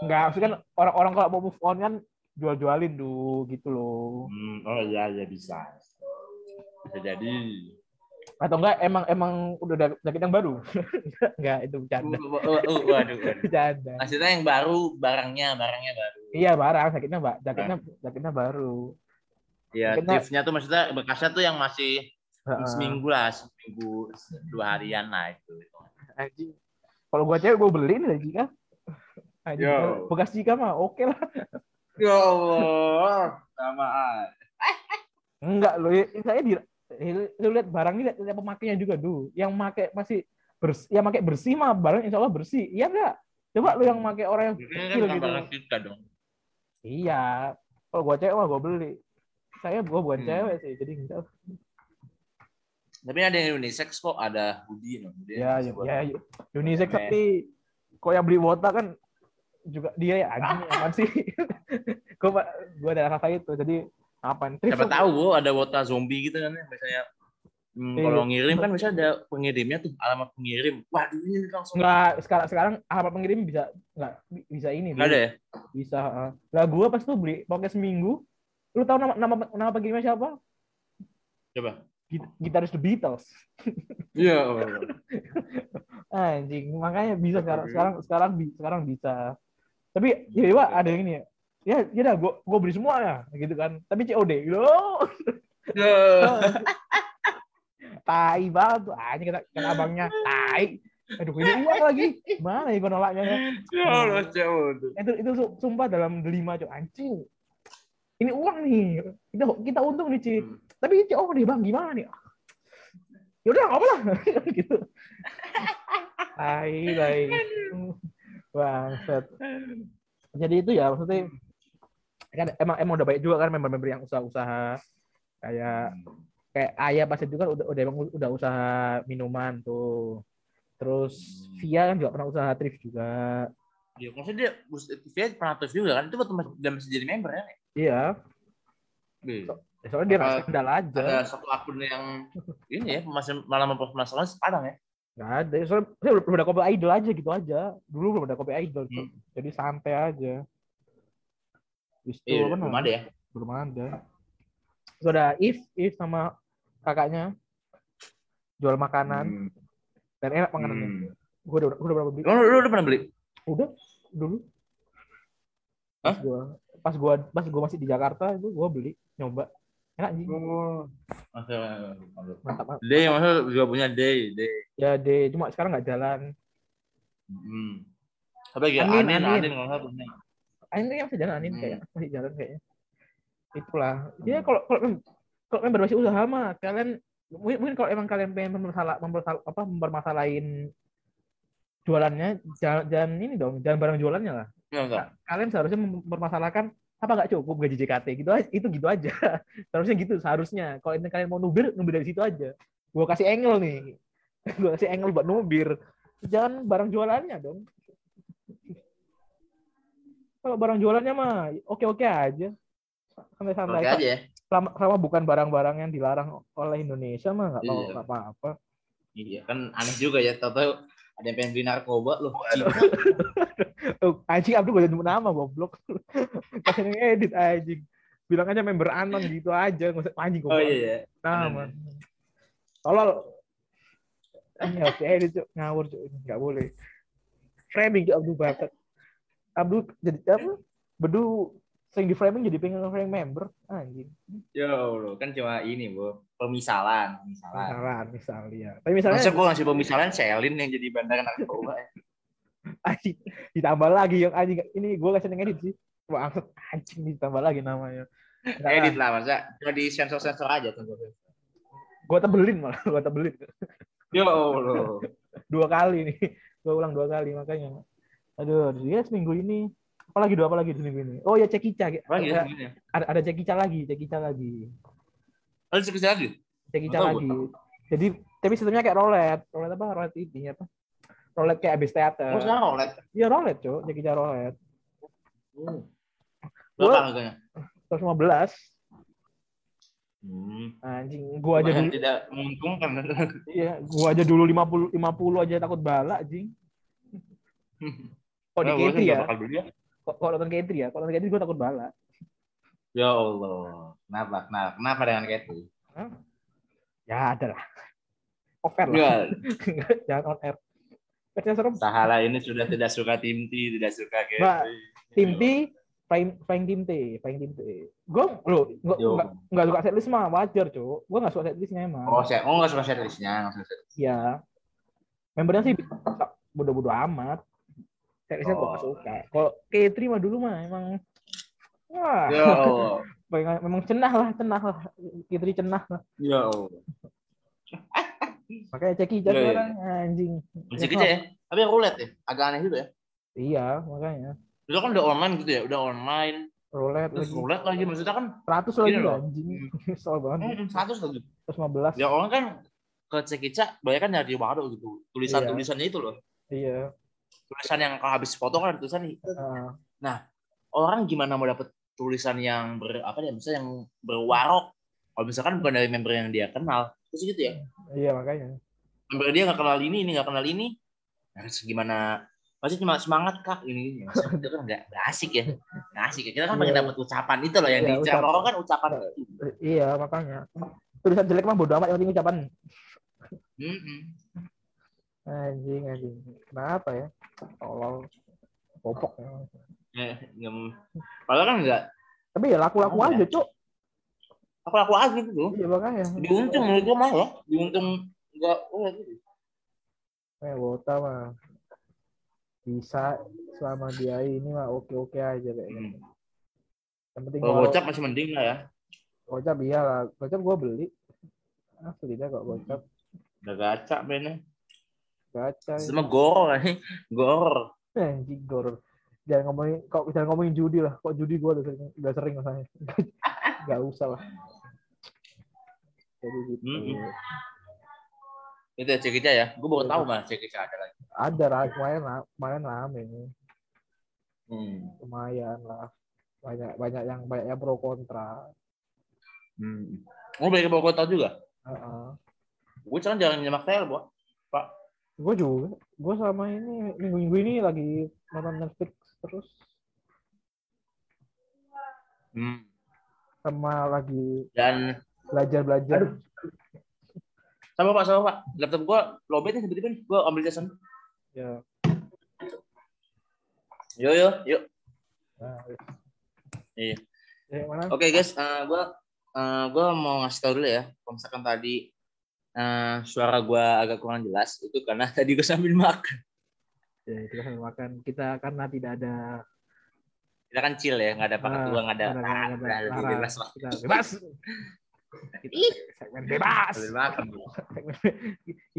Enggak, maksudnya kan orang-orang kalau mau move on kan jual-jualin tuh gitu loh. Hmm, oh iya, iya bisa. Bisa jadi. Atau enggak emang emang udah ada jaket yang baru? enggak, itu Uh, bercanda. uh, uh, uh, waduh, waduh. Bercanda. Maksudnya yang baru, barangnya, barangnya baru. Iya, barang jaketnya, Mbak. Jaketnya jaketnya baru. Ya, Mungkin, tipsnya tuh maksudnya bekasnya tuh yang masih seminggu lah, seminggu dua harian lah itu. Anjing. Kalau gua cewek gua beli nih lagi kan. Yo. Bekas jika mah oke lah. Ya Allah, sama Enggak loh, ya, saya di lu lihat barang ini lihat, lihat pemakainya juga dulu. Yang pakai masih bersih, yang pakai bersih mah barang insya Allah bersih. Iya enggak? Coba lu yang pakai orang yang kan kecil gitu. barang kita dong. Iya. Kalau gua cewek mah gua beli. Saya gua bukan Hmm. cewek sih, jadi enggak. Tapi ada yang unisex kok, ada hoodie. no. Hoodie Ya, ya, buat- ya, unisex tapi kok yang beli wota kan juga dia ya anjing aman sih. gua gua ada rasa itu. Jadi apaan? Siapa tahu Bu, ada wota zombie gitu kan ya. Biasanya hmm, Iya. kalau ngirim kan biasanya ada pengirimnya tuh, alamat pengirim. Waduh, ini langsung. Enggak, sekarang sekarang alamat pengirim bisa enggak bisa ini. Nggak ada ya? Bisa. heeh. Lah gua pas tuh beli pakai seminggu. Lu tahu nama nama nama pengirimnya siapa? Coba. Git- Gitaris The Beatles. Iya. Anjing, makanya bisa sekarang sekarang sekarang sekarang bisa. Tapi ya Pak, ada yang ini ya. Ya, ya dah gua gua beli semua ya, gitu kan. Tapi COD, loh. Tai banget tuh. Anjing kata, kata abangnya, tai. Aduh, ini uang lagi. Mana ya gua nolaknya? ya? Ya Allah, tuh. Itu itu su- sumpah dalam delima, Cok. Anjing. Ini uang nih. Kita kita untung nih, Ci. Hmm. Tapi COD, Bang, gimana nih? Ya udah, nggak apa lah. gitu. Tai, tai. Bangsat. Jadi itu ya maksudnya kan emang emang udah baik juga kan member-member yang usaha-usaha kayak kayak ayah pasti juga kan udah udah emang udah usaha minuman tuh. Terus Via kan juga pernah usaha thrift juga. Ya, maksudnya dia dia pernah aktif juga kan? Itu waktu masih, masih jadi member ya? Iya. Iya. Ya, Soalnya dia Apa- rasa kendal aja. Ada satu akun yang ini ya, masih malah mempermasalahkan sekarang ya. Nggak ada. Soalnya saya belum ada kopi idol aja gitu aja. Dulu belum ada kopi idol. Hmm. Jadi santai aja. Habis itu Iya, belum ada ya. belum ada Terus ada If If sama kakaknya jual makanan Hmm. dan enak makanannya Hmm. gue udah gue udah berapa beli Lu, lu udah pernah beli? udah dulu pas Hah? pas gue pas gue masih di Jakarta itu gue beli nyoba enak sih Oh. Masa, mantap mantap. Day, masa juga punya day, day. ya deh cuma sekarang nggak jalan Hmm. Apa lagi? Anin, Anin, Anin. Anin, kalau nggak punya. Anin kayaknya masih jalan Anin Hmm. kayak masih jalan kayaknya itulah ya kalau kalau mem- kalau member masih usaha mah kalian mungkin, mungkin kalau emang kalian pengen mempermasalah, mempermasalah apa mempermasalahin jualannya jangan, jangan ini dong jangan barang jualannya lah Enggak, enggak. kalian seharusnya mempermasalahkan apa nggak cukup gaji JKT gitu aja. Itu gitu aja. Seharusnya gitu seharusnya. Kalau ini kalian mau nubir nubir dari situ aja. Gua kasih angle nih. Gua kasih angle buat nubir. Jangan barang jualannya dong. Kalau barang jualannya mah oke oke aja. Santai-santai. Oke aja ya. selama, selama bukan barang-barang yang dilarang oleh Indonesia mah nggak Iya. apa-apa. Iya, kan aneh juga ya. Tahu-tahu ada yang pengen beli narkoba loh. Oh, anjing Abdul gak nyebut nama goblok. Kasih yang edit anjing. Bilang aja member anon gitu aja nggak usah anjing Oh goblok. iya ya. nama. Tolol. Iya oke edit cuk. Ngawur cuk. Nggak boleh. Framing cuk Abdul Bakat Abdul jadi apa? Bedu sering di framing jadi pengen frame member anjing. Ya Allah, kan cuma ini, Bu. Pemisalan, pemisalan. misalan misalnya tapi misalnya Masa gue ngasih pemisalan Selin yang jadi bandar narkoba anjing ditambah lagi yang anjing. Ini gue kasih edit sih. Wah, maksud anjing ditambah lagi namanya. Nggak Edit lah, masa cuma di sensor-sensor aja tuh. gue tebelin malah gue tebelin. Ya Allah. dua kali nih. Gue ulang dua kali makanya. Aduh dia seminggu ini apalagi dua apalagi di ini. Oh ya cekica Apa ada, ada, ada cekica lagi cekica lagi. Ada sekali lagi? cekica lagi. jadi tapi sistemnya kayak roulette roulette apa? Roulette ini apa? Roulette kayak abis teater. Oh, sekarang OLED. iya roulette cok. Cekica roulette Hmm. Berapa harganya? 115 Hmm. anjing gua aja dulu. tidak menguntungkan. iya gua aja dulu 50 50 aja takut bala anjing. Kok di Nah, K3 sih ya? beli ya. Kok nonton K3 ya kalau nonton K3 gua takut bala Ya Allah. Kenapa? Kenapa? Kenapa dengan Cathy? ya ada lah offer lah jangan on air Persnya serem Sahala ini sudah tidak suka tim T, tidak suka Cathy. Mbak, tim T flying flying tim T flying T gue lo nggak Yo. nggak suka setlist mah wajar cuk gue nggak suka setlistnya emang Oh, saya oh nggak suka setlistnya, nggak suka setlist. Iya. Membernya sih bodoh-bodoh amat. Gue Oh. nggak suka. Kalau K3 mah dulu mah emang wah Ya Allah. memang, cenah lah cenah lah K3 cenah lah. Ya Allah. Makanya ceki Iya, iya. sekarang anjing. Masih kecil ya? Tapi roulette ya? Agak aneh gitu ya? Iya makanya. Itu kan udah online gitu ya? Udah online. Roulette Terus lagi. roulette lagi. Maksudnya kan 100 lagi loh. anjing. Soal banget. hmm, 100 lagi. 115. Ya orang kan ke Cekica banyak kan dari Wado gitu. Tulisan-tulisannya itu loh. Iya. Tulisan yang kalau habis foto kan ada tulisan nih. Ah, Orang gimana mau dapet tulisan yang ber apa ya misalnya yang berwarok kalau misalkan bukan dari member yang dia kenal terus gitu ya iya makanya. member dia nggak kenal ini ini nggak kenal ini harus gimana pasti cuma semangat kak ini Masa itu kan nggak asik ya nggak asik ya kita kan pengen Iya. dapat ucapan itu loh yang Iya, diucapkan ucap- orang kan ucapan Iya makanya. Tulisan jelek mah bodo amat yang penting ucapan. Mm-mm. Anjing anjing. Kenapa ya? Tolol. Popok. ya. Ya, nggak- padahal kan nggak Tapi ya laku-laku Oh, aja, Cuk. aku laku aja gitu loh Iya makanya. diuntung menurut gue mah ya diuntung nggak oh gitu Eh, Wota mah bisa selama dia ini mah oke-oke aja kayaknya. Hmm. Yang penting kalau gocap masih mending lah ya gocap iya lah. Gocap gua beli. Asli dah kok gocap. udah gaca mainnya Gacha. sama gor gor Eh, Anjing gor. Jangan ngomongin kok jangan ngomongin judi lah. Kok judi gua udah sering udah sering rasanya. Gak usah lah. Jadi gitu. Mm-mm. itu ya Cekica ya gue baru tahu mah Cekica ada lagi Ada lah kemarin kemarin rame nih. hmm. Lumayan lah. Banyak banyak yang banyak yang pro kontra. Hmm. Oh, banyak bawa kota juga. Heeh. Gue sekarang jarang nyemak tel, Bo. Gue juga. Gue sama ini minggu-minggu ini lagi nonton Netflix terus. Hmm. sama lagi Dan belajar belajar. Aduh. sama Pak, sama Pak. Laptop gua lobet nih tiba-tiba. Gua ambil jason. Ya. Yo yo, yuk. Nah, Iya. ya, mana? Oke guys, eh, gua eh, gua mau ngasih tau dulu ya. Kalau misalkan tadi eh, suara gua agak kurang jelas, itu karena tadi gua sambil makan. Ya, kita sambil makan. Kita karena tidak ada Kita kan chill ya, nggak ada pakai Ah, tua, nggak ada. nggak ada- Ah, bebas lah. kita bebas. Kita segmen bebas.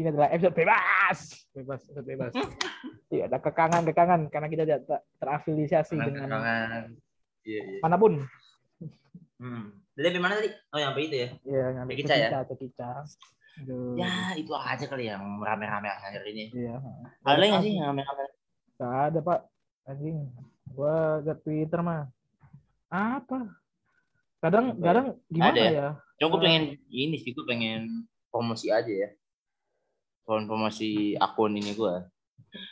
Ini adalah episode bebas. Bebas, episode bebas. Tidak ada kekangan-kekangan karena kita tidak ter- terafiliasi dengan. Iya, iya. mana pun. Hmm. Jadi dari mana tadi? Oh, yang apa itu ya? Iya, ngambil Cekica ya? cekica. Aduh. Ya, itu aja kali yang rame-rame akhir ini. Iya. Ada lagi nggak sih yang rame-rame? Gak ada, Pak. Anjing. Gua ke Twitter mah. Apa? Kadang Apa ya? kadang gimana Ada ya? ya? Cuma gue pengen ini sih, gue pengen promosi aja ya. Promosi promosi akun ini gue.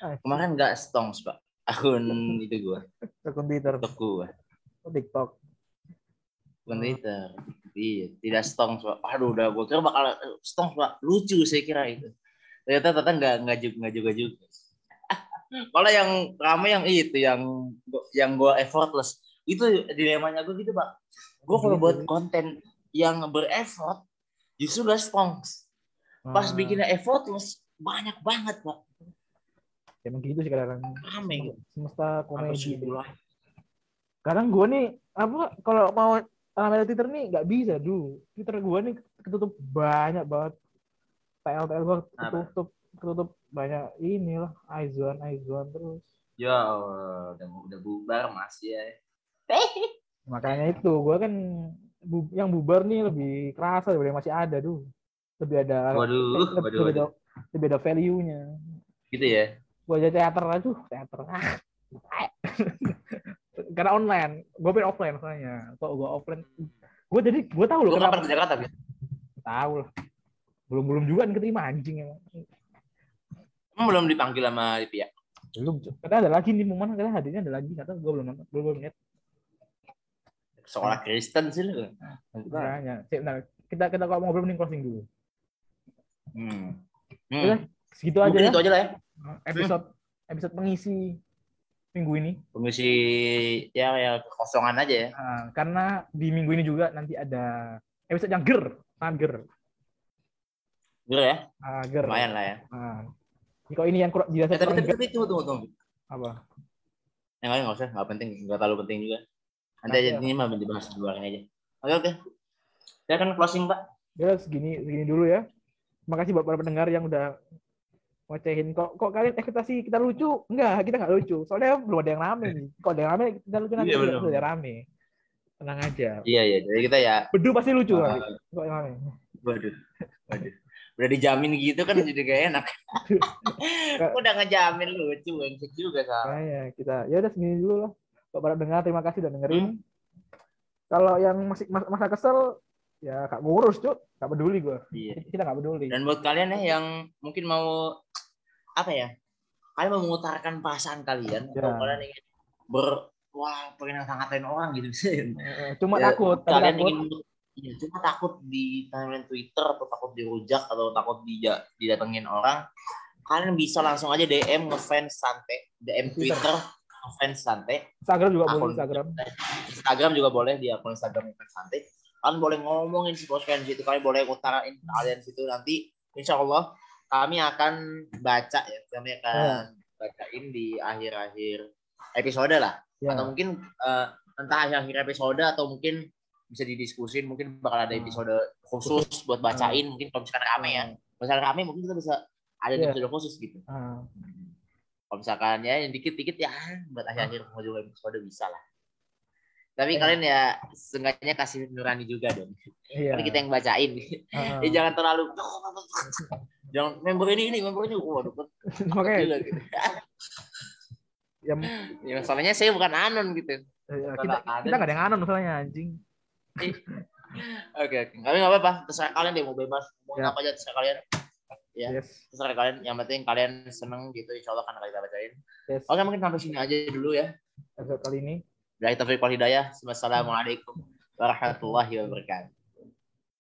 Ah, Kemarin nggak stongs pak, akun itu gue, akun Twitter, TikTok gue, TikTok. akun Twitter. Iya, tidak stongs pak. Aduh, udah gue kira bakal stongs pak, lucu saya kira itu. Ternyata ternyata nggak nggak juga nggak juga juga. Malah yang rame yang itu yang yang gue effortless itu dilemanya gue gitu pak. Gue kalau Gitu. buat konten yang bereffort justru gak stongs. Pas Ah, bikinnya effortless banyak banget pak. emang gitu sih kadang Rame gitu. semesta komedi. lah. Kadang gua nih apa kalau mau ramai Twitter nih nggak bisa dulu. Twitter gua nih ketutup banyak banget. TL TL gua Apa? ketutup ketutup banyak ini lah Aizwan Aizwan terus. Ya udah udah bubar masih ya. Makanya itu gua kan bu- yang bubar nih lebih kerasa daripada yang masih ada tuh. Lebih ada Waduh, lebih, waduh, lebih ada, lebih ada value-nya. Gitu ya. Gua aja teater aduh teater. Ah. Karena online, gue pengen offline soalnya. Kok gue offline, gue jadi gue tahu loh kenapa kapan ke Jakarta, Fit? tahu lah. Belum belum juga nih keterima anjing emang. Emang belum dipanggil sama pihak. Belum. Cuk. Katanya ada lagi nih momen katanya hadirnya ada lagi kata gue belum nonton, belum belum lihat. Sekolah Kristen sih lu. Cik, bentar. kita kita kalau mau ngobrol mending closing dulu. Hmm. Udah, Hmm. Segitu aja Mungkin ya itu aja lah ya. episode episode pengisi minggu ini. Pengisi ya ya kekosongan aja ya. Nah, karena di minggu ini juga nanti ada episode yang ger, sangat ger. Gitu ya. Ah, ger. Lumayan lah ya. Nah, kalau ini yang kurang dirasa Eh, tapi, kurang tapi, ger, tapi tunggu, tunggu, tunggu. apa? Yang lain nggak usah, nggak penting, nggak terlalu penting juga. Nanti aja ini mah dibahas di luar ini aja. Oke oke. Saya akan closing pak. Ya segini segini dulu ya. Terima kasih buat para pendengar yang udah ngocehin kok kok kalian ekspektasi kita lucu enggak kita nggak lucu soalnya belum ada yang rame nih kalau ada yang rame kita lucu nanti Iya, udah benar. udah rame tenang aja Iya iya. Jadi kita ya. bedu pasti lucu nanti kok yang rame Waduh. Waduh. Udah dijamin gitu kan jadi gak enak. Udah ngejamin lucu, engsek juga sama. Makanya kita ya udah segini dulu lah buat para pendengar terima kasih udah dengerin Hmm. kalau yang masih mas- masa kesel ya kak ngurus cuk nggak peduli gue Iya. kita nggak peduli Dan buat kalian ya yang mungkin mau apa ya? Kalian mau mengutarakan perasaan kalian Ya. atau kalian ingin ber wah pengen ngatain orang gitu Eh, cuma Ya, takut kalian takut ingin ya, cuma takut di timeline Twitter atau takut dirujak atau takut dija- didatengin orang kalian bisa langsung aja DM ngefans santai DM Twitter. Twitter ngefans santai Instagram juga boleh Akun Instagram Instagram juga boleh di akun Instagram ngefans santai kalian boleh ngomongin si kalian situ kalian boleh utarain kalian situ. Nanti Insya Allah kami akan baca ya kami akan bacain di akhir-akhir episode lah. Ya atau mungkin eh, entah akhir-akhir episode atau mungkin bisa didiskusin mungkin bakal ada Hmm. episode khusus buat bacain mungkin kalau misalkan rame ya. Kalau misalkan rame mungkin kita bisa ada Iya. episode khusus gitu. Ah, kalau misalkan ya yang dikit-dikit ya buat akhir-akhir ujung episode bisa lah tapi Iya. kalian ya seenggaknya kasih nurani juga dong iya Kan kita yang bacain ya jangan terlalu jangan member ini ini member ini waduh makanya gitu. ya, ya, masalahnya saya bukan anon gitu ya, kita kita nggak ada yang anon soalnya anjing Oke, oke. Tapi nggak apa-apa. Terserah kalian deh mau bebas. Mau Ya. apa aja terserah kalian. Ya. yes Terserah kalian. Yang penting kalian seneng gitu. Insya Allah kan kita bacain. yes Oke, mungkin sampai sini aja dulu ya. episode kali ini Dari Taufik wal Hidayah. Wassalamualaikum warahmatullahi wabarakatuh.